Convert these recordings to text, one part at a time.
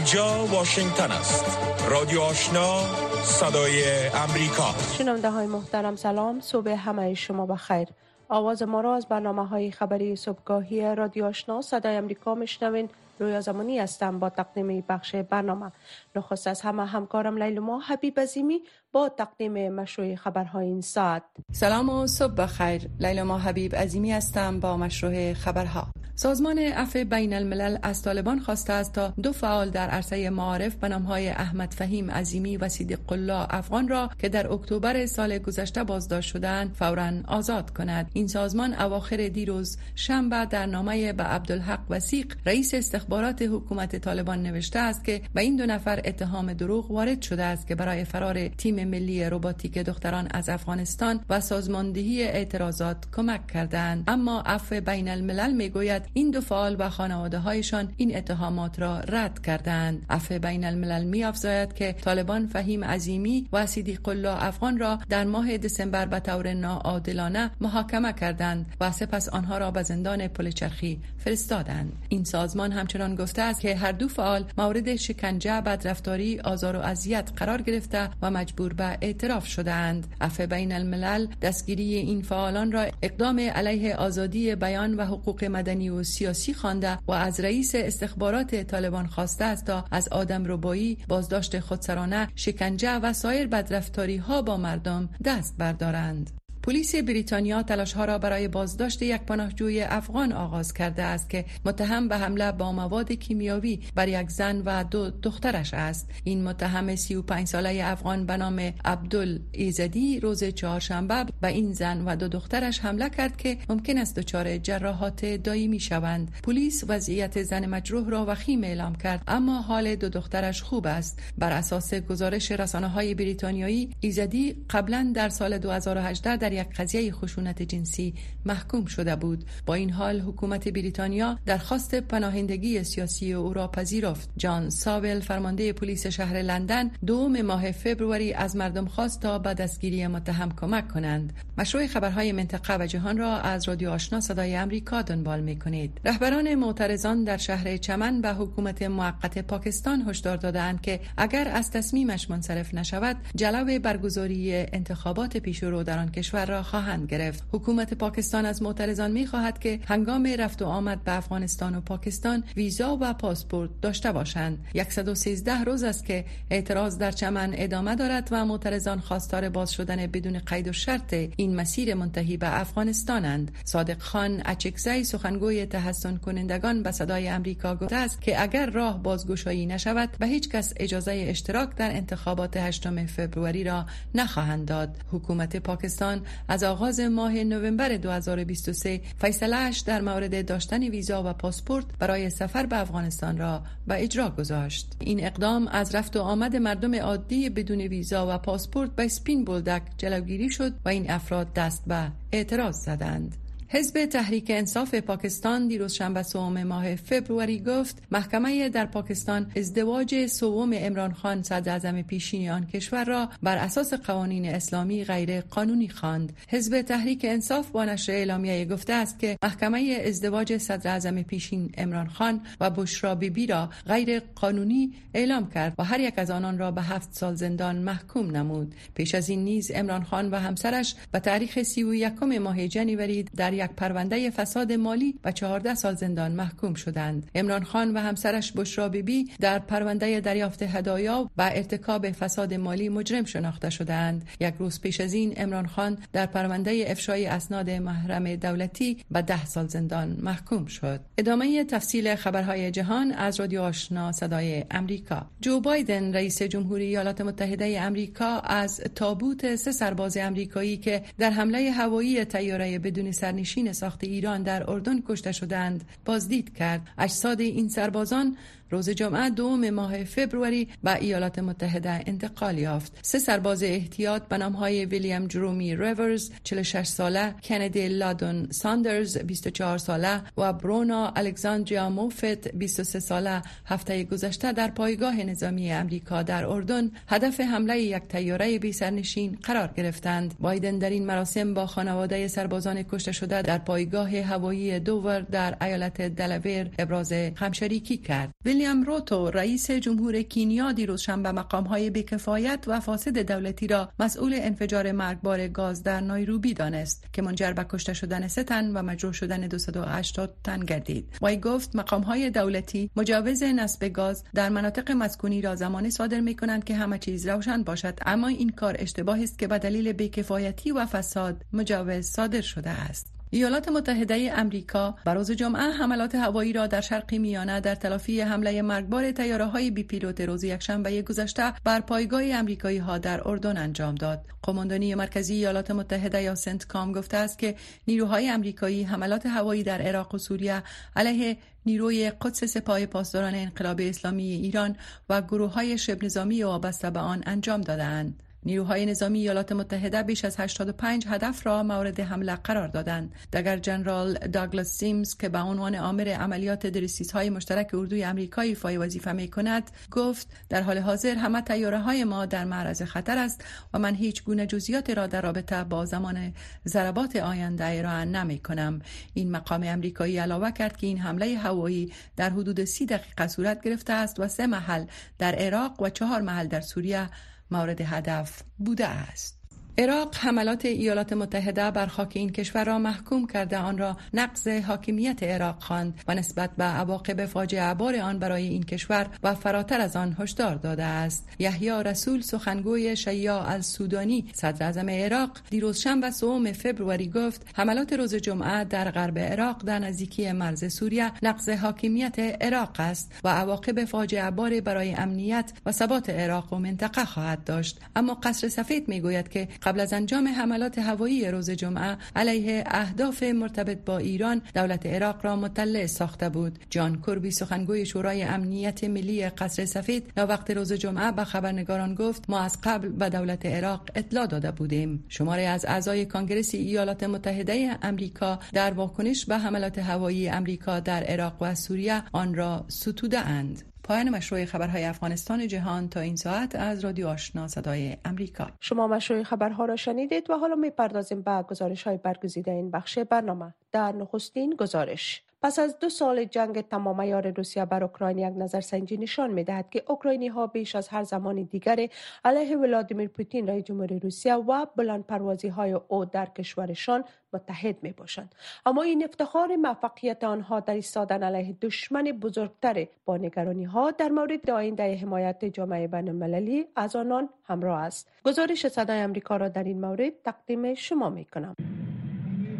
اینجا واشنگتن است. رادیو آشنا صدای امریکا. شنونده های محترم سلام. صبح همه شما بخیر. آواز ما را از برنامه های خبری صبحگاهی رادیو آشنا صدای امریکا میشنوین. رویا زمانی هستم با تقدیم بخش برنامه. نخست از همه همکارم لیلما حبیب عظیمی با تقدیم مشروع خبرهای این ساعت. سلام و صبح بخیر. لیلما حبیب عظیمی هستم با مشروع خبرها. سازمان عفو بین الملل از طالبان خواسته است تا دو فعال در عرصه معارف به نامهای احمد فهیم عظیمی و صدیق الله افغان را که در اکتبر سال گذشته بازداشت شدند فورا آزاد کند. این سازمان اواخر دیروز شنبه در نامه به عبدالحق وسیق رئیس استخبارات حکومت طالبان نوشته است که به این دو نفر اتهام دروغ وارد شده است که برای فرار تیم ملی روباتیک دختران از افغانستان و سازماندهی اعتراضات کمک کردند اما عفو بین الملل می‌گوید این دو فعال و خانواده هایشان این اتهامات را رد کردند. عفو بین الملل می افزاید که طالبان فهیم عظیمی و صدیق الله افغان را در ماه دسامبر به طور ناعادلانه محاکمه کردند و سپس آنها را به زندان پلچرخی فرستادند. این سازمان همچنان گفته است که هر دو فعال مورد شکنجه بدرفتاری آزار و اذیت قرار گرفته و مجبور به اعتراف شدهاند. عفو بین الملل دستگیری این فعالان را اقدام علیه آزادی بیان و حقوق مدنی و سیاسی خوانده و از رئیس استخبارات طالبان خواسته است تا از آدم ربایی بازداشت خودسرانه شکنجه و سایر بدرفتاری ها با مردم دست بردارند. پلیس بریتانیا تلاش ها را برای بازداشت یک پناهجوی افغان آغاز کرده است که متهم به حمله با مواد کیمیاوی بر یک زن و دو دخترش است. این متهم 35 ساله افغان به نام عبدال ایزدی روز چهارشنبه به این زن و دو دخترش حمله کرد که ممکن است دچار جراحات دائمی شوند. پلیس وضعیت زن مجروح را وخیم اعلام کرد اما حال دو دخترش خوب است. بر اساس گزارش رسانه های بریتانیایی ایزدی قبلا در سال 2018 در یک قضیه خشونت جنسی محکوم شده بود. با این حال حکومت بریتانیا درخواست پناهندگی سیاسی او را پذیرفت. جان ساول فرمانده پلیس شهر لندن دوم ماه فبروری از مردم خواست تا به دستگیری متهم کمک کنند. مشروع خبرهای منطقه و جهان را از رادیو آشنا صدای امریکا دنبال می کنید رهبران معترضان در شهر چمن به حکومت موقت پاکستان هشدار دادند که اگر از تصمیمش منصرف نشود جلو برگزاری انتخابات پیشرو در آن کشور را خواهند گرفت. حکومت پاکستان از معترضان می خواهد که هنگام رفت و آمد به افغانستان و پاکستان ویزا و پاسپورت داشته باشند. 113 روز است که اعتراض در چمن ادامه دارد و معترضان خواستار باز شدن بدون قید و شرط این مسیر منتهی به افغانستانند. صادق خان اچکزی سخنگوی تحسن کنندگان به صدای امریکا گفته است که اگر راه بازگشایی نشود به هیچ کس اجازه اشتراک در انتخابات 8 فوریه را نخواهند داد. حکومت پاکستان از آغاز ماه نوامبر 2023 فیصلهش در مورد داشتن ویزا و پاسپورت برای سفر به افغانستان را به اجرا گذاشت. این اقدام از رفت و آمد مردم عادی بدون ویزا و پاسپورت به سپین بولدک جلوگیری شد و این افراد دست به اعتراض زدند. حزب تحریک انصاف پاکستان دیروز شنبه سوم ماه فبروری گفت محکمه در پاکستان ازدواج سوم امران خان صدر پیشین آن کشور را بر اساس قوانین اسلامی غیر قانونی خواند. حزب تحریک انصاف با نشر اعلامیه گفته است که محکمه ازدواج صدر پیشین امران خان و بشرا بیبی را غیر قانونی اعلام کرد و هر یک از آنان را به هفت سال زندان محکوم نمود. پیش از این نیز امران خان و همسرش به تاریخ 31 ماه جنوری در یک پرونده فساد مالی و 14 سال زندان محکوم شدند. امران خان و همسرش بشرا بیبی در پرونده دریافت هدایا و ارتکاب فساد مالی مجرم شناخته شدند. یک روز پیش از این امران خان در پرونده افشای اسناد محرم دولتی به 10 سال زندان محکوم شد. ادامه تفصیل خبرهای جهان از رادیو آشنا صدای امریکا. جو بایدن رئیس جمهوری ایالات متحده امریکا از تابوت سه سرباز امریکایی که در حمله هوایی تیاره بدون سرنشین نشین ساخت ایران در اردن کشته شدند. بازدید کرد. اجساد این سربازان روز جمعه دوم ماه فبروری به ایالات متحده انتقال یافت. سه سرباز احتیاط به نام های ویلیام جرومی ریورز 46 ساله کندی لادون ساندرز 24 ساله و برونا الکساندریا موفت 23 ساله هفته گذشته در پایگاه نظامی امریکا در اردن هدف حمله یک تیاره بی سرنشین قرار گرفتند. بایدن در این مراسم با خانواده سربازان کشته شده در پایگاه هوایی دوور در ایالت دلاویر ابراز غمشریکی کرد. ویلیام روتو رئیس جمهور کینیا دیروز شنبه مقام های بیکفایت و فاسد دولتی را مسئول انفجار مرگبار گاز در نایروبی دانست که منجر به کشته شدن سه تن و مجروح شدن 280 تن گردید. وی گفت مقام های دولتی مجوز نصب گاز در مناطق مسکونی را زمانی صادر می کنند که همه چیز روشن باشد اما این کار اشتباهی است که به دلیل بیکفایتی و فساد مجوز صادر شده است. ایالات متحده امریکا بر روز جمعه حملات هوایی را در شرق میانه در تلافی حمله مرگبار تیاره های بی پیلوت روز یکشنبه گذشته بر پایگاه امریکایی ها در اردن انجام داد. قماندانی مرکزی ایالات متحده یا سنتکام گفته است که نیروهای امریکایی حملات هوایی در عراق و سوریه علیه نیروی قدس سپاه پاسداران انقلاب اسلامی ایران و گروه های شبه نظامی وابسته به آن انجام دادند. نیروهای نظامی ایالات متحده بیش از 85 هدف را مورد حمله قرار دادند. دگر جنرال داگلاس سیمز که به عنوان عامر عملیات درسیس های مشترک اردوی آمریکایی فای وظیفه می کند گفت در حال حاضر همه تیاره های ما در معرض خطر است و من هیچ گونه جزئیات را در رابطه با زمان ضربات آینده ارائه نمی کنم. این مقام آمریکایی علاوه کرد که این حمله هوایی در حدود سی دقیقه صورت گرفته است و سه محل در عراق و چهار محل در سوریه مورد هدف بوده است. عراق حملات ایالات متحده بر خاک این کشور را محکوم کرده. آن را نقض حاکمیت عراق خواند و نسبت به عواقب فاجعه بار آن برای این کشور و فراتر از آن هشدار داده است. یحیی رسول سخنگوی شیعه سودانی صدر اعظم عراق دیروز شنبه سوم فبروری گفت حملات روز جمعه در غرب عراق در نزدیکی مرز سوریه نقض حاکمیت عراق است و عواقب فاجعه بار برای امنیت و ثبات عراق و منطقه خواهد داشت. اما قصر سفید می‌گوید که قبل از انجام حملات هوایی روز جمعه علیه اهداف مرتبط با ایران دولت عراق را مطلع ساخته بود. جان کربی سخنگوی شورای امنیت ملی قصر سفید در وقت روز جمعه به خبرنگاران گفت ما از قبل به دولت عراق اطلاع داده بودیم. شماره از اعضای کانگرس ایالات متحده امریکا در واکنش به حملات هوایی امریکا در عراق و سوریه آن را ستوده اند پایان مشروع خبرهای افغانستان جهان تا این ساعت از رادیو آشنا صدای امریکا. شما مشروع خبرها را شنیدید و حالا می پردازیم به گزارش های برگزیده این بخش برنامه. در نخستین گزارش. پس از دو سال جنگ تمام یار روسیه بر اوکراین یک نظرسنجی نشان می دهد که اوکراینی ها بیش از هر زمان دیگر علیه ولادیمیر پوتین رئیس جمهور روسیه و بلند پروازی های او در کشورشان متحد می باشند اما این افتخار موفقیت آنها در ایستادن علیه دشمن بزرگتر با نگرانی ها در مورد آینده حمایت جامعه بین المللی از آنان همراه است. گزارش صدای امریکا را در این مورد تقدیم شما می کنم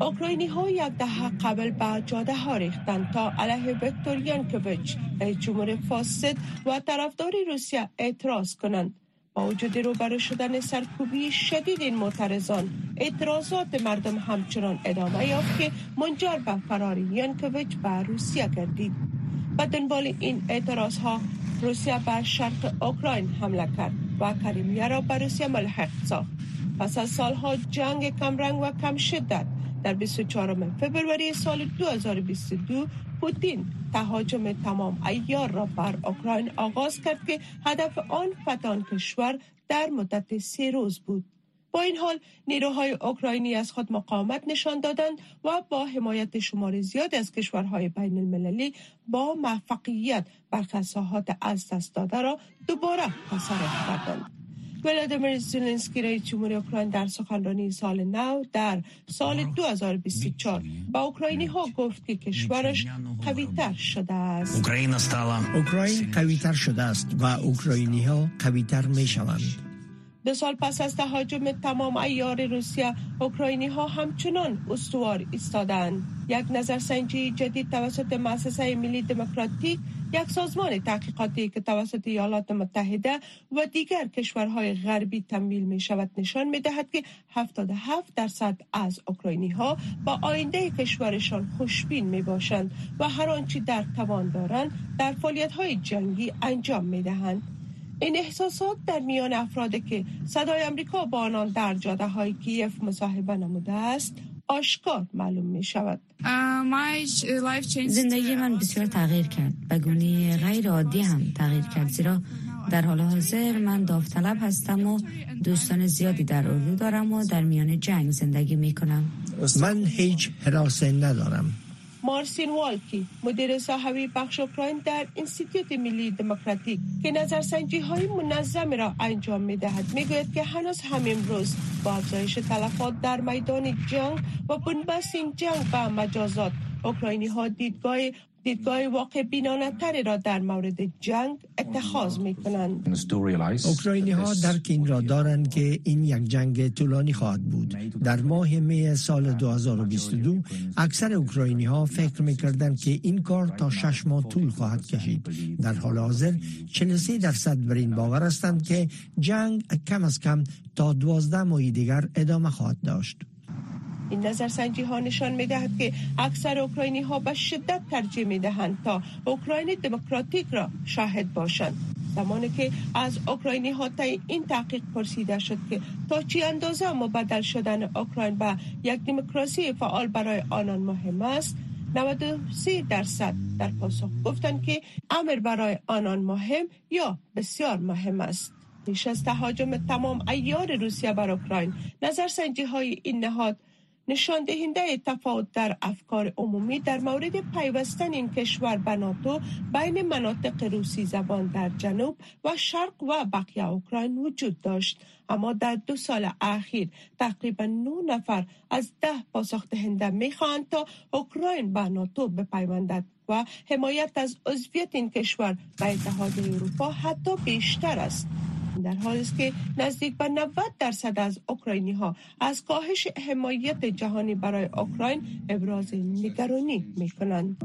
اوکراینی ها یک دهه قبل به جاده ها ریختند تا علیه وکتور ینکوویچ جمهور فاسد و طرفدار روسیه اعتراض کنند. با وجود روبرو شدن سرکوبی شدید این معترضان اعتراضات مردم همچنان ادامه یافت که منجر به فرار ینکوویچ به روسیه گردید. به دنبال این اعتراض ها روسیه به شرق اوکراین حمله کرد و کریمیه را به روسیه ملحق ساخت. پس از سالها جنگ کمرنگ و کم شدت در 24 فبروری سال 2022 پوتین تهاجم تمام ایار را بر اوکراین آغاز کرد که هدف آن فتان کشور در مدت سه روز بود. با این حال نیروهای اوکراینی از خود مقاومت نشان دادند و با حمایت شمار زیاد از کشورهای بین المللی با موفقیت برخی ساحات از دست داده را دوباره تصرف کردند. ولادیمیر زلنسکی رئیس جمهوری اوکراین در سخنرانی سال نو در سال 2024 با اوکراینی ها گفت که کشورش قوی تر شده است. اوکراین قوی تر شده است و اوکراینی ها قوی تر می شوند دو سال پس از تهاجم تمام ایار روسیه اوکراینی ها همچنان استوار ایستادند یک نظرسنجی جدید توسط مؤسسه ملی دموکراتیک یک سازمان تحقیقاتی که توسط ایالات متحده و دیگر کشورهای غربی تمویل می شود نشان می دهد که 77 درصد از اوکراینی ها با آینده کشورشان خوشبین می باشند و هر آنچه در توان دارند در فعالیت های جنگی انجام می دهند. این احساسات در میان افرادی که صدای امریکا با آنان در جاده های کیف مصاحبه نموده است آشکار معلوم می شود زندگی من بسیار تغییر کرد به گونه غیر عادی هم تغییر کرد زیرا در حال حاضر من داوطلب هستم و دوستان زیادی در اردو دارم و در میان جنگ زندگی می کنم من هیچ حراسه ندارم. مارسین والکی مدیر صاحبی بخش اوکراین در انستیتوت ملی دموکراتیک که نظرسنجی های منظم را انجام می دهد می گوید که هنوز هم امروز با افزایش تلفات در میدان جنگ و بنبست این جنگ و مجازات اوکراینی ها دیدگاه دیدگاه واقع بینانه تری را در مورد جنگ اتخاذ می کنند. اوکراینی ها درک این را دارند که این یک جنگ طولانی خواهد بود. در ماه می سال 2022 اکثر اوکراینی ها فکر می کردند که این کار تا شش ماه طول خواهد کشید. در حال حاضر 43 درصد بر این باور هستند که جنگ کم از کم تا 12 ماه دیگر ادامه خواهد داشت. این نظرسنجی ها نشان می دهد که اکثر اوکراینی ها به شدت ترجیح می دهند تا اوکراین دموکراتیک را شاهد باشند. زمانی که از اوکراینی ها این تحقیق پرسیده شد که تا چی اندازه مبدل شدن اوکراین به یک دموکراسی فعال برای آنان مهم است؟ 93 درصد در پاسخ گفتند که امر برای آنان مهم یا بسیار مهم است. پیش از تهاجم تمام ایار روسیه بر اوکراین نظرسنجی های این نهاد نشان دهنده تفاوت در افکار عمومی در مورد پیوستن این کشور به ناتو بین مناطق روسی زبان در جنوب و شرق و بقیه اوکراین وجود داشت. اما در دو سال اخیر تقریبا 9 نفر از ده پاسخ دهنده می‌خواهند تا اوکراین به ناتو بپیوندد و حمایت از عضویت این کشور به اتحاد اروپا حتی بیشتر است. در حالی است که نزدیک به 90 درصد از اوکراینی ها از کاهش حمایت جهانی برای اوکراین ابراز نگرانی می کنند.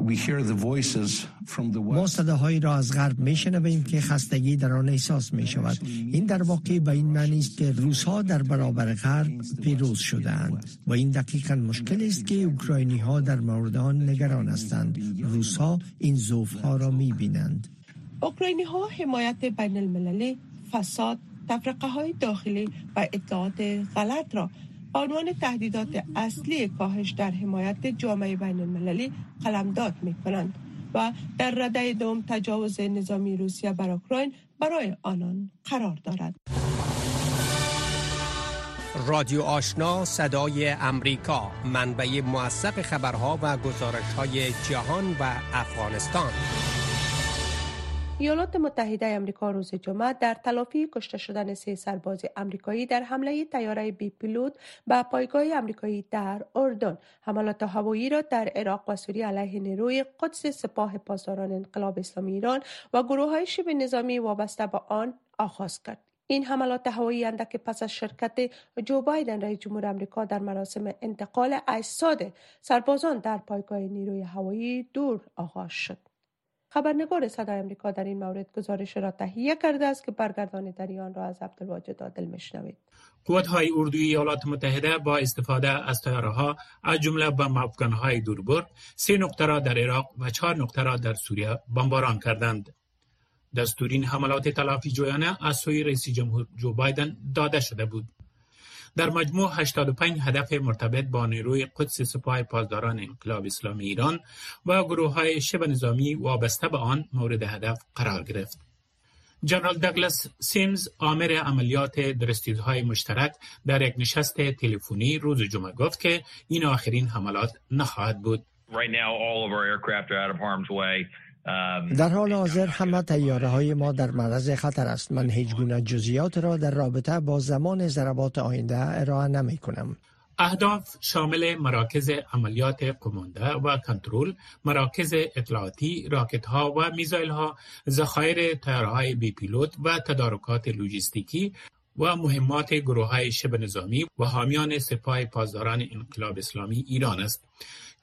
ما صداهایی را از غرب می شنویم که خستگی در آن احساس می شود. این در واقع به این معنی است که روس ها در برابر غرب پیروز شدهاند و این دقیقا مشکل است که اوکراینی ها در مورد آن نگران هستند. روس ها این زوف ها را می بینند. اوکراینی ها حمایت بین المللی فساد تفرقه های داخلی و اطلاعات غلط را عنوان تهدیدات اصلی کاهش در حمایت جامعه بین المللی قلمداد می کنند و در رده دوم تجاوز نظامی روسیه بر اوکراین برای آنان قرار دارد. رادیو آشنا صدای امریکا منبع موثق خبرها و گزارش های جهان و افغانستان ایالات متحده امریکا روز جمعه در تلافی کشته شدن سه سرباز امریکایی در حمله تیاره بی پیلوت به پایگاه امریکایی در اردن. حملات هوایی را در عراق و سوریه علیه نیروی قدس سپاه پاسداران انقلاب اسلامی ایران و گروه های شبه نظامی وابسته به آن آغاز کرد. این حملات هوایی اندک پس از شرکت جو بایدن رئیس جمهور آمریکا در مراسم انتقال اجساد سربازان در پایگاه نیروی هوایی دور آغاز شد. خبرنگار صدای امریکا در این مورد گزارش را تهیه کرده است که برگردانی آن را از عبدالواجد عادل میشنوید. های اردوی ایالات متحده با استفاده از ها از جمله با های دوربرد سه نقطه را در عراق و چهار نقطه را در سوریه بمباران کردند. دستورین حملات تلافی جویانه از سوی رئیس جمهور جو بایدن داده شده بود. در مجموع 85 هدف مرتبط با نیروی قدس سپاه پاسداران انقلاب اسلامی ایران و گروه های شبه نظامی وابسته به آن مورد هدف قرار گرفت. جنرال دگلس سیمز آمر عملیات درستیدهای مشترک در یک نشست تلفنی روز جمعه گفت که این آخرین حملات نخواهد بود. در حال حاضر همه تیاره های ما در معرض خطر است من هیچ گونه جزئیات را در رابطه با زمان ضربات آینده ارائه نمی کنم اهداف شامل مراکز عملیات قمانده و کنترل، مراکز اطلاعاتی، راکت ها و میزایل ها، ذخایر های بی پیلوت و تدارکات لوجستیکی و مهمات گروه های شبه نظامی و حامیان سپاه پاسداران انقلاب اسلامی ایران است.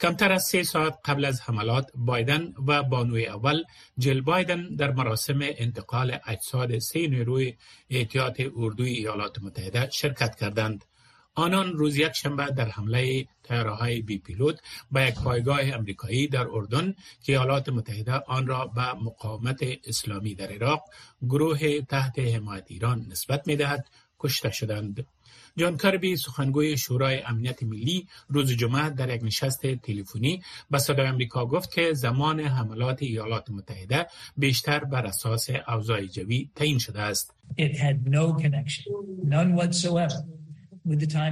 کمتر از سه ساعت قبل از حملات بایدن و بانوی اول جل بایدن در مراسم انتقال اجساد سه نیروی احتیاط اردوی ایالات متحده شرکت کردند. آنان روز یک شنبه در حمله های بی پیلوت به یک پایگاه امریکایی در اردن که ایالات متحده آن را به مقاومت اسلامی در عراق گروه تحت حمایت ایران نسبت می دهد کشته شدند. جان کربی سخنگوی شورای امنیت ملی روز جمعه در یک نشست تلفنی به صدای امریکا گفت که زمان حملات ایالات متحده بیشتر بر اساس اوضاع جوی تعیین شده است.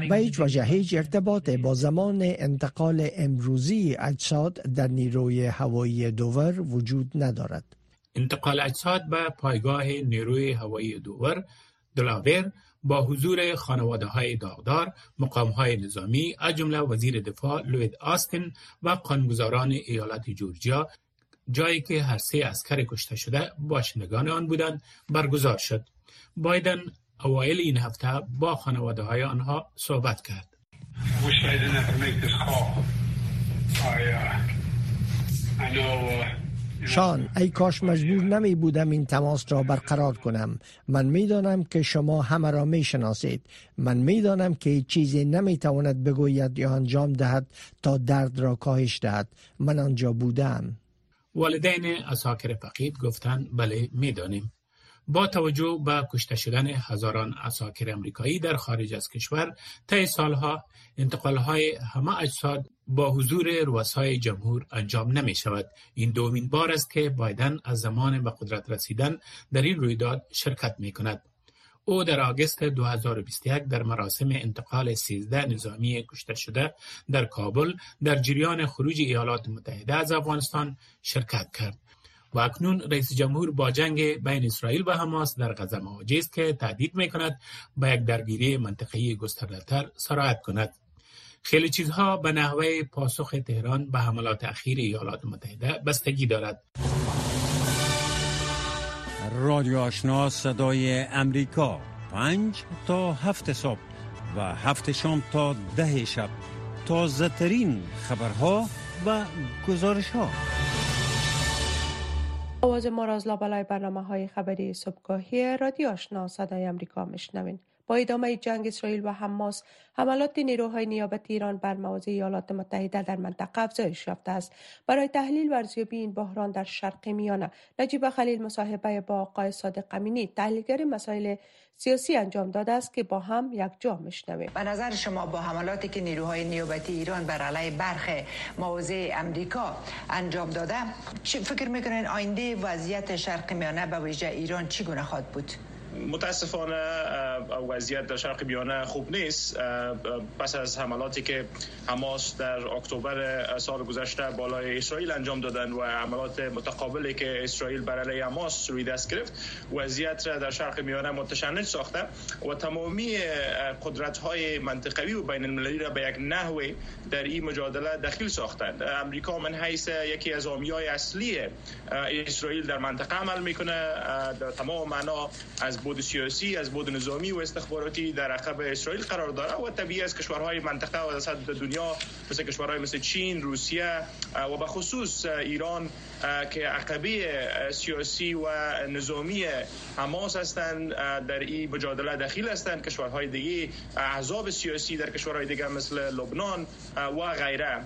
به هیچ وجه هیچ ارتباط با زمان انتقال امروزی اجساد در نیروی هوایی دوور وجود ندارد. انتقال اجساد به پایگاه نیروی هوایی دوور دلاور با حضور خانواده های داغدار، مقام های نظامی، از جمله وزیر دفاع لوید آستین و قانونگذاران ایالت جورجیا جایی که هر سه اسکر کشته شده باشندگان آن بودند برگزار شد. بایدن اوایل این هفته با خانواده های آنها صحبت کرد. شان ای کاش مجبور نمی بودم این تماس را برقرار کنم. من می دانم که شما همه را می شناسید. من می دانم که چیزی نمی تواند بگوید یا انجام دهد تا درد را کاهش دهد. من آنجا بودم. والدین اساکر فقید گفتند بله می دانیم. با توجه به کشته شدن هزاران اساکر امریکایی در خارج از کشور طی سالها انتقالهای همه اجساد با حضور رؤسای جمهور انجام نمی شود. این دومین بار است که بایدن از زمان به قدرت رسیدن در این رویداد شرکت می کند. او در آگست 2021 در مراسم انتقال 13 نظامی کشته شده در کابل در جریان خروج ایالات متحده از افغانستان شرکت کرد. و اکنون رئیس جمهور با جنگ بین اسرائیل و حماس در غزه مواجه است که تهدید می کند با یک درگیری منطقه‌ای گسترده‌تر سرایت کند. خیلی چیزها به نحوه پاسخ تهران به حملات اخیر ایالات متحده بستگی دارد. رادیو آشنا صدای امریکا پنج تا هفت صبح و هفت شام تا ده شب تازه ترین خبرها و گزارش ها آواز ما را از لابلای برنامه های خبری صبحگاهی رادیو آشنا صدای امریکا مشنوین با ادامه جنگ اسرائیل و حماس حملات نیروهای نیابتی ایران بر مواضع ایالات متحده در منطقه افزایش یافته است. برای تحلیل و ارزیابی این بحران در شرق میانه نجیب خلیل مصاحبه با آقای صادق امینی تحلیلگر مسائل سیاسی انجام داده است که با هم یک جا میشنویم. به نظر شما با حملاتی که نیروهای نیابتی ایران بر علیه برخ مواضع امریکا انجام داده چی فکر می‌کنین آینده وضعیت شرق میانه به ویژه ایران چگونه خواهد بود؟ متاسفانه وضعیت در شرق میانه خوب نیست. پس از حملاتی که حماس در اکتبر سال گذشته بالای اسرائیل انجام دادن و حملات متقابلی که اسرائیل بر علیه حماس روی دست گرفت وضعیت در شرق میانه متشنج ساخته و تمامی قدرت های منطقوی و بین المللی را به یک نحوی در این مجادله دخیل ساختند. امریکا من حیث یکی از های اصلی اسرائیل در منطقه عمل می‌کنه. در تمام معنا از بود سیاسی از بود نظامی و استخباراتی در عقب اسرائیل قرار داره و طبیعی از کشورهای منطقه و در دنیا مثل کشورهای مثل چین، روسیه و به خصوص ایران که عقبه سیاسی و نظامی حماس هستند در این مجادله دخیل هستند. کشورهای دیگه احزاب سیاسی در کشورهای دیگه مثل لبنان و غیره.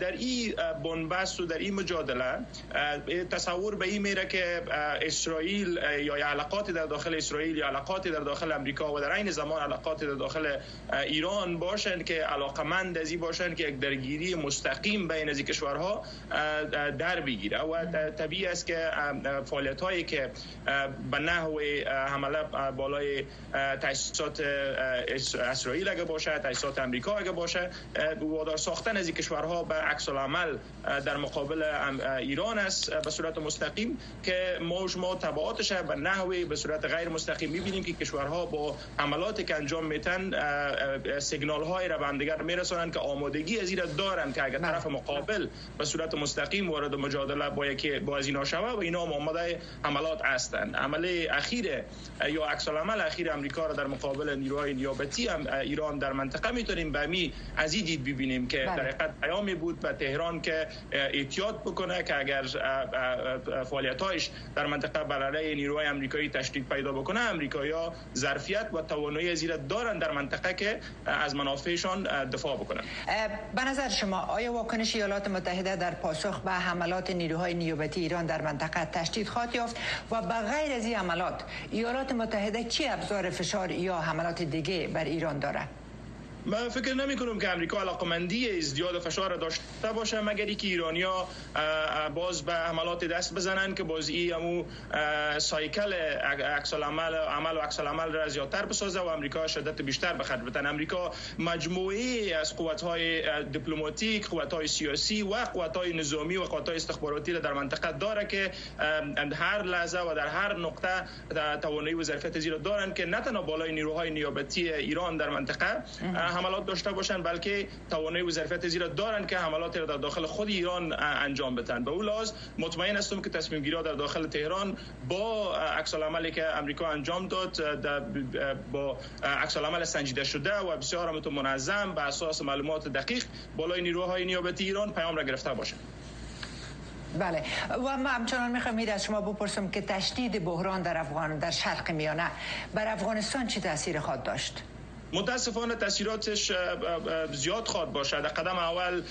در این بنبست و در این مجادله تصور به این میره که اسرائیل یا علاقات در داخل اسرائیل یا علاقات در داخل امریکا و در عین زمان علاقات در داخل ایران باشند که علاقمند از این باشند که یک درگیری مستقیم بین از کشورها در بگیره. و طبیعی است که فعالیت هایی که به نحو حمله بالای تاسیسات اسرائیل اگه باشه تاسیسات امریکا اگه باشه وادار ساختن از این کشورها به عکس العمل در مقابل ایران است به صورت مستقیم که ما شما تبعاتش به نحوی به صورت غیر مستقیم می‌بینیم که کشورها با عملاتی که انجام میتن سیگنال های را به همدیگر میرسانند که آمادگی از این دارند که اگر طرف مقابل به صورت مستقیم وارد مجادله با یکی با از اینا شوه و اینا آماده حملات هستند عمل اخیر یا عکس العمل اخیر امریکا را در مقابل نیروهای نیابتی ایران در منطقه می‌تونیم به می از این دید ببینیم که بله. در حقیقت پیامی بود به تهران که احتیاط بکنه که اگر فعالیت‌هایش در منطقه بر علیه نیروهای آمریکایی تشدید پیدا بکنه امریکایی‌ها ظرفیت و توانایی زیر دارن در منطقه که از منافعشان دفاع بکنن به نظر شما آیا واکنش ایالات متحده در پاسخ به حملات نیروهای نیابتی ایران در منطقه تشدید خواهد یافت و به غیر از این حملات ایالات متحده چی ابزار فشار یا حملات دیگه بر ایران دارد؟ من فکر نمی کنم که امریکا علاقمندی ازدیاد فشار داشته باشه مگر که ایرانیا باز به حملات دست بزنن که باز ای امو سایکل عکس عمل عمل و عکس عمل را زیادتر بسازه و امریکا شدت بیشتر بخرج بتن امریکا مجموعه از قوت های دیپلماتیک قوت های سیاسی و قوت های نظامی و قوت های استخباراتی را در منطقه داره که هر لحظه و در هر نقطه توانایی و ظرفیت زیرا دارن که نه تنها بالای نیروهای نیابتی ایران در منطقه حملات داشته باشند بلکه توانایی و ظرفیت زیرا دارن که حملات را در داخل خود ایران انجام بدن. به اون لحاظ مطمئن هستم که تصمیم گیری در داخل تهران با عکس عملی که امریکا انجام داد با عکس عمل سنجیده شده و بسیار منظم به اساس معلومات دقیق بالای نیروهای نیابتی ایران پیام را گرفته باشه بله. و ما همچنان می‌خوام از شما بپرسم که تشدید بحران در افغان در شرق میانه بر افغانستان چی تاثیر خواهد داشت؟ متاسفانه تاثیراتش زیاد خواد باشد. در قدم اول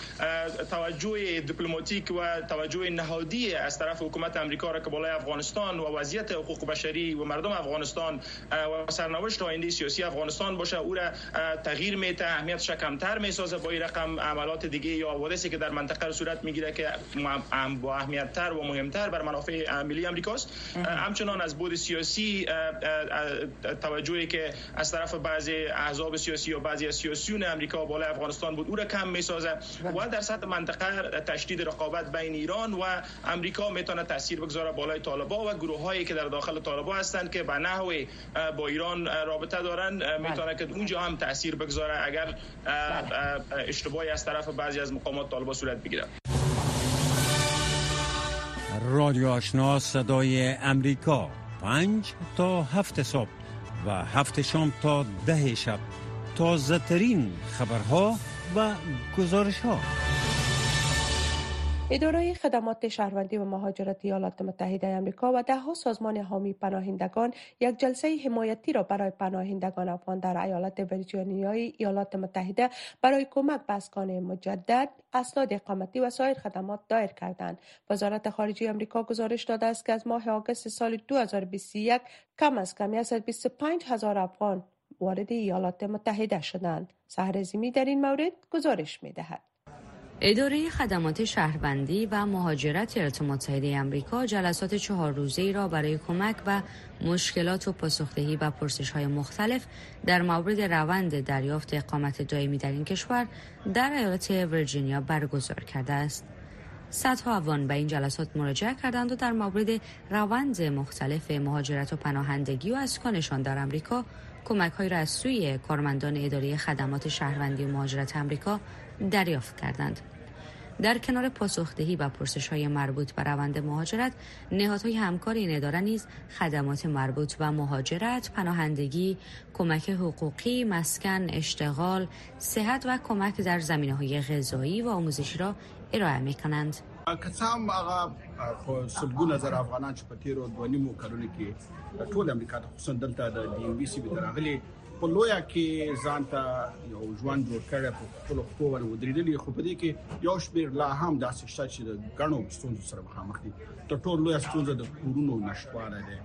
توجه دیپلماتیک و توجه نهادی از طرف حکومت امریکا را که بالای افغانستان و وضعیت حقوق بشری و مردم افغانستان و سرنوشت آینده سیاسی افغانستان باشه او را تغییر میته اهمیتش کمتر می‌سازه با این رقم. عملات دیگه یا حوادثی که در منطقه صورت می‌گیره که با اهمیت تر و مهمتر بر منافع ملی امریکاست همچنان از بود سیاسی توجهی که از طرف بعضی احزاب سیاسی و بعضی از سیاسیون امریکا بالای افغانستان بود. او را کم می‌سازه و در سطح منطقه تشدید رقابت بین ایران و امریکا می‌تونه تاثیر بگذاره بالای طالبا و گروه هایی که در داخل طالبا هستند که به نحوی با ایران رابطه دارن می‌تونه که اونجا هم تاثیر بگذاره اگر بله. اشتباهی از طرف بعضی از مقامات طالبا صورت بگیره رادیو آشنا صدای امریکا. پنج تا هفت صبح. و هفت شام تا ده شب. تازه ترین خبرها و گزارش ها اداره خدمات شهروندی و مهاجرت ایالات متحده آمریکا و دهها سازمان حامی پناهندگان یک جلسه حمایتی را برای پناهندگان افغان در ایالت ویرجینیای ایالات متحده برای کمک به اسکان مجدد، اسناد اقامتی و سایر خدمات دایر کردند. وزارت خارجه آمریکا گزارش داده است که از ماه آگوست سال 2021 کم از کم 125 هزار افغان وارد ایالات متحده شدند. سهرزیمی در این مورد گزارش می دهد. اداره خدمات شهروندی و مهاجرت ایالات متحده آمریکا جلسات چهار روزه ای را برای کمک و مشکلات و پاسخدهی و پرسش های مختلف در مورد روند دریافت اقامت دائمی در این کشور در ایالت ویرجینیا برگزار کرده است. صدها افغان به این جلسات مراجعه کردند و در مورد روند مختلف مهاجرت و پناهندگی و اسکانشان در امریکا کمک های را از سوی کارمندان اداره خدمات شهروندی و مهاجرت امریکا دریافت کردند. در کنار پاسخدهی و پرسش های مربوط به روند مهاجرت نهادهای همکار این اداره نیز خدمات مربوط به مهاجرت پناهندگی کمک حقوقی مسکن اشتغال صحت و کمک در زمینه های غذایی و آموزشی را ارائه می کنند که هم هغه سلګونه زر افغانان چې په تیرو دوه نیمو کلونو کې ټول امریکا ته خصوصا دلته د ډي ام بي سي به راغلي په لویا کې ځان ته یو ژوند جوړ کړی په خپل خپل ور ودرېدلې خو په دې کې یو شمیر لا هم داسې شته چې د غنو ستونزو سره مخامخ دي. تر ټولو لوی ستونزه د کورونو نشټواله ده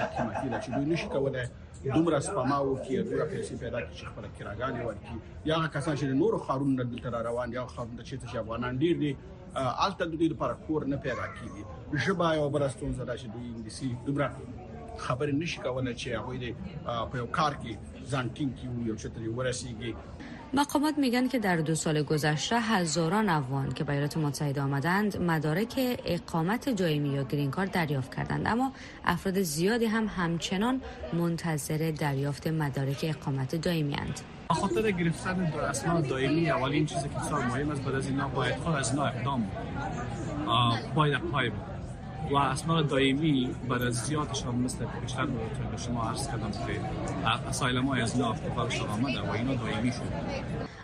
یا قیمتي ده چې دوی نشي کولای دومره سپماو کې دومره پیسې پیدا کړي چې خپل کراګانې ورکړي. یا کسان چې نور خارونو دلته روان یا خارونو چې افغانان ډیر دي الته د دې لپاره کور نه پیدا کیږي. ژبه یو بل ستونزه ده چې دوی انګلیسي دومره خبرې نشي کولای چې هغه په یو کار کې ځان ټینګ کیو یو چتري ورسیږي مقامات میگن که در دو سال گذشته هزاران افغان که به ایالات متحده آمدند مدارک اقامت دائمی یا گرین کارت دریافت کردند. اما افراد زیادی هم همچنان منتظر دریافت مدارک اقامت دائمی اند. خاطر گرفتن اسناد دائمی اولین چیزی که بسیار مهم است بعد از اینا باید خود از اینا اقدام باید پای و اسناد دائمی بعد از زیادشان مثل بیشتر به شما عرض کردم که اسایلم های از نافت آمده و اینا دائمی شد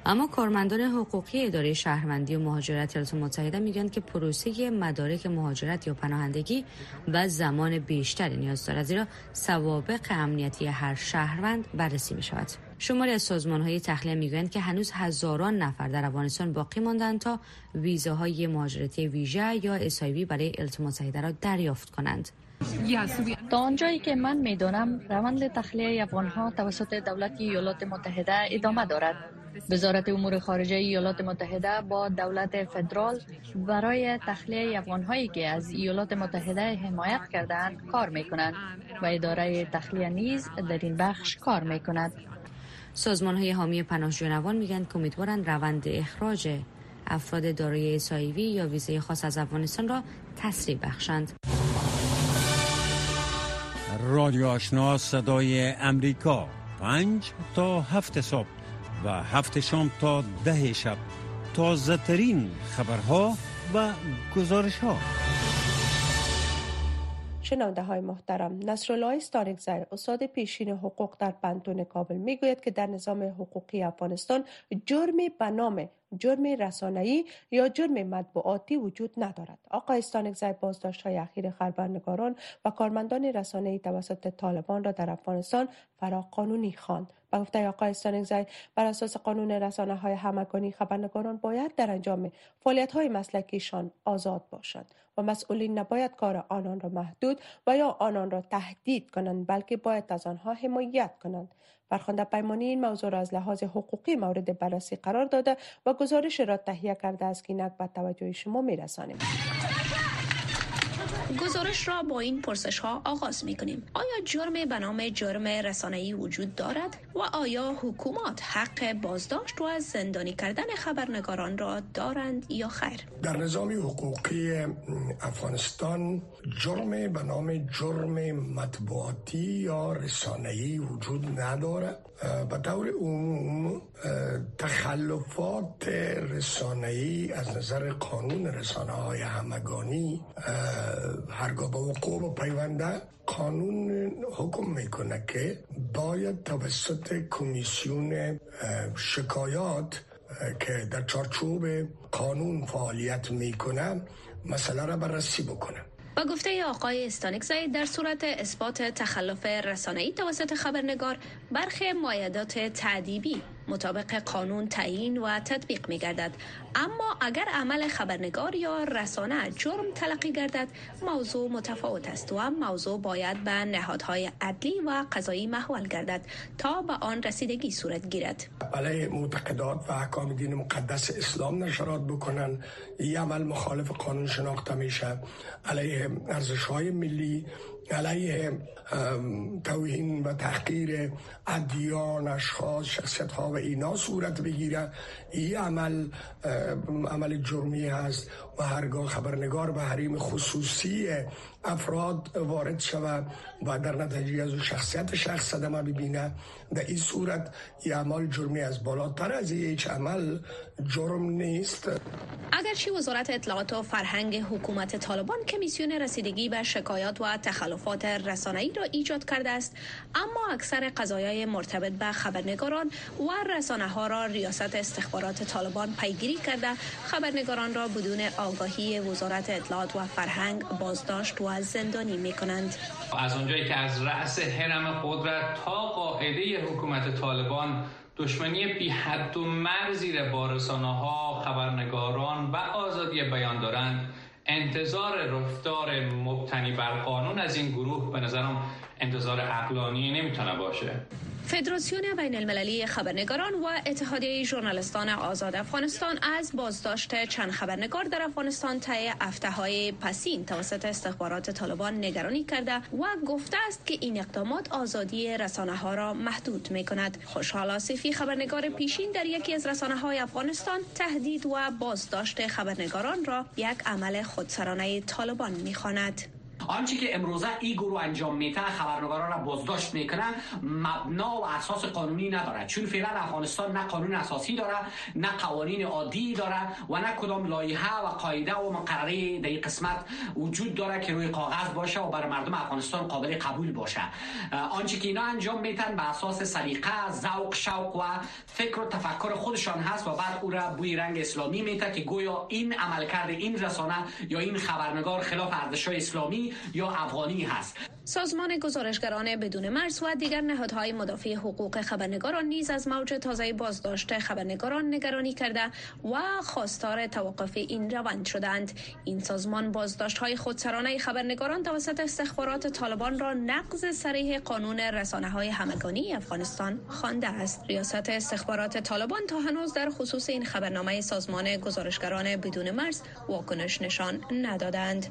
اما کارمندان حقوقی اداره شهروندی و مهاجرت ایالات متحده میگن که پروسه مدارک مهاجرت یا پناهندگی و زمان بیشتری نیاز دارد زیرا سوابق امنیتی هر شهروند بررسی می شود. شماری از سازمان های تخلیه می‌گویند که هنوز هزاران نفر در افغانستان باقی ماندند تا ویزاهای مهاجرتی ویژه یا اسایوی برای متحده را دریافت کنند. تا آنجایی که من می‌دانم روند تخلیه افغانها توسط دولت ایالات متحده ادامه دارد وزارت امور خارجه ایالات متحده با دولت فدرال برای تخلیه افغانهایی که از ایالات متحده حمایت کردند کار می کند و اداره تخلیه نیز در این بخش کار می کند. سازمان های حامی پناهجویان میگن که امیدوارند روند اخراج افراد دارای اسایوی یا ویزه خاص از افغانستان را تسریع بخشند. رادیو آشنا صدای امریکا. پنج تا هفت صبح و هفت شام تا ده شب. تازه ترین خبرها و گزارش ها شنونده های محترم نصرالله استانکزر استاد پیشین حقوق در بنتون کابل می‌گوید که در نظام حقوقی افغانستان جرمی به نام جرم رسانه‌ای یا جرم مطبوعاتی وجود ندارد. آقای استانکزی بازداشت های اخیر خبرنگاران و کارمندان رسانه‌ای توسط طالبان را در افغانستان فراقانونی خواند. به گفته آقای استانکزی بر اساس قانون رسانه های همگانی خبرنگاران باید در انجام فعالیت های مسلکیشان آزاد باشند و مسئولین نباید کار آنان را محدود و یا آنان را تهدید کنند بلکه باید از آنها حمایت کنند فرخنده پیمانی این موضوع را از لحاظ حقوقی مورد بررسی قرار داده و گزارش را تهیه کرده است که اینک به توجه شما میرسانیم گزارش را با این پرسش ها آغاز می کنیم. آیا جرم به نام جرم رسانه‌ای وجود دارد و آیا حکومات حق بازداشت و از زندانی کردن خبرنگاران را دارند یا خیر؟ در نظام حقوقی افغانستان جرم به نام جرم مطبوعاتی یا رسانه‌ای وجود ندارد به طور عموم تخلفات رسانه‌ای از نظر قانون رسانه های همگانی هرگاه به وقوع و پیونده قانون حکم می‌کنه که باید توسط کمیسیون شکایات که در چارچوب قانون فعالیت می‌کنه مسئله را بررسی بکنه. با گفته آقای استانکزی در صورت اثبات تخلف رسانه‌ای توسط خبرنگار برخی مایدات تعدیبی مطابق قانون تعیین و تطبیق می گردد اما اگر عمل خبرنگار یا رسانه جرم تلقی گردد موضوع متفاوت است و موضوع باید به نهادهای عدلی و قضایی محول گردد تا به آن رسیدگی صورت گیرد. علیه معتقدات و احکام دین مقدس اسلام نشرات بکنن این عمل مخالف قانون شناخته میشه. علیه ارزش های ملی علیه توهین و تحقیر ادیان اشخاص شخصیت ها و اینا صورت بگیره. این عمل عمل جرمی هست و هرگاه خبرنگار به حریم خصوصی افراد وارد شود و در نتیجه از شخصیت شخص صدمه ببینه در این صورت این عمل جرمی از بالاتر از هیچ عمل جرم نیست. اگرچه وزارت اطلاعات و فرهنگ حکومت طالبان کمیسیون رسیدگی به شکایات و تخلفات رسانه‌ای را ایجاد کرده است اما اکثر قضایای مرتبط به خبرنگاران و رسانه ها را ریاست استخبارات طالبان پیگیری کرده. خبرنگاران را بدون آگاهی وزارت اطلاعات و فرهنگ بازداشت و زندانی می کنند از اونجایی که از رأس حرم قدرت تا قاعده حکومت طالبان دشمنی بی حد و مرزی را با رسانه ها خبرنگاران و آزادی بیان دارند. انتظار رفتار مبتنی بر قانون از این گروه به نظرم انتظار عقلانی نمی‌تونه باشه. فدراسیون بین المللی خبرنگاران و اتحادیه ژورنالیستان آزاد افغانستان از بازداشت چند خبرنگار در افغانستان طی هفته های پسین توسط استخبارات طالبان نگرانی کرده و گفته است که این اقدامات آزادی رسانه ها را محدود می کند. خوشحال آصفی خبرنگار پیشین در یکی از رسانه های افغانستان تهدید و بازداشت خبرنگاران را یک عمل خودسرانه طالبان می خواند. آنچه که امروزه ای گروه انجام میته خبرنگاران را بازداشت می‌کنه مبنا و اساس قانونی نداره. چون فعلا افغانستان نه قانون اساسی داره نه قوانین عادی داره و نه کدام لایحه و قاعده و مقرره در این قسمت وجود داره که روی کاغذ باشه و برای مردم افغانستان قابل قبول باشه. آنچه که اینا انجام میتن به اساس سلیقه ذوق شوق و فکر و تفکر خودشان هست و بعد او را بوی رنگ اسلامی میته که گویا این عملکرد این رسانه یا این خبرنگار خلاف ارزش اسلامی یا افغانی هست. سازمان گزارشگران بدون مرز و دیگر نهادهای مدافع حقوق خبرنگاران نیز از موج تازه بازداشت خبرنگاران نگرانی کرده و خواستار توقف این روند شدند. این سازمان بازداشت های خودسرانه خبرنگاران توسط استخبارات طالبان را نقض سریح قانون رسانه های همگانی افغانستان خوانده است. ریاست استخبارات طالبان تا هنوز در خصوص این خبرنامه سازمان گزارشگران بدون مرز واکنش نشان ندادند.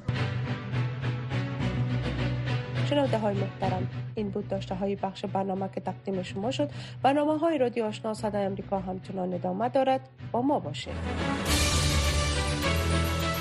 شنونده های محترم این بود داشته های بخش برنامه که تقدیم شما شد برنامه های رادیو آشنا صدای امریکا همچنان ادامه دارد؟ با ما باشید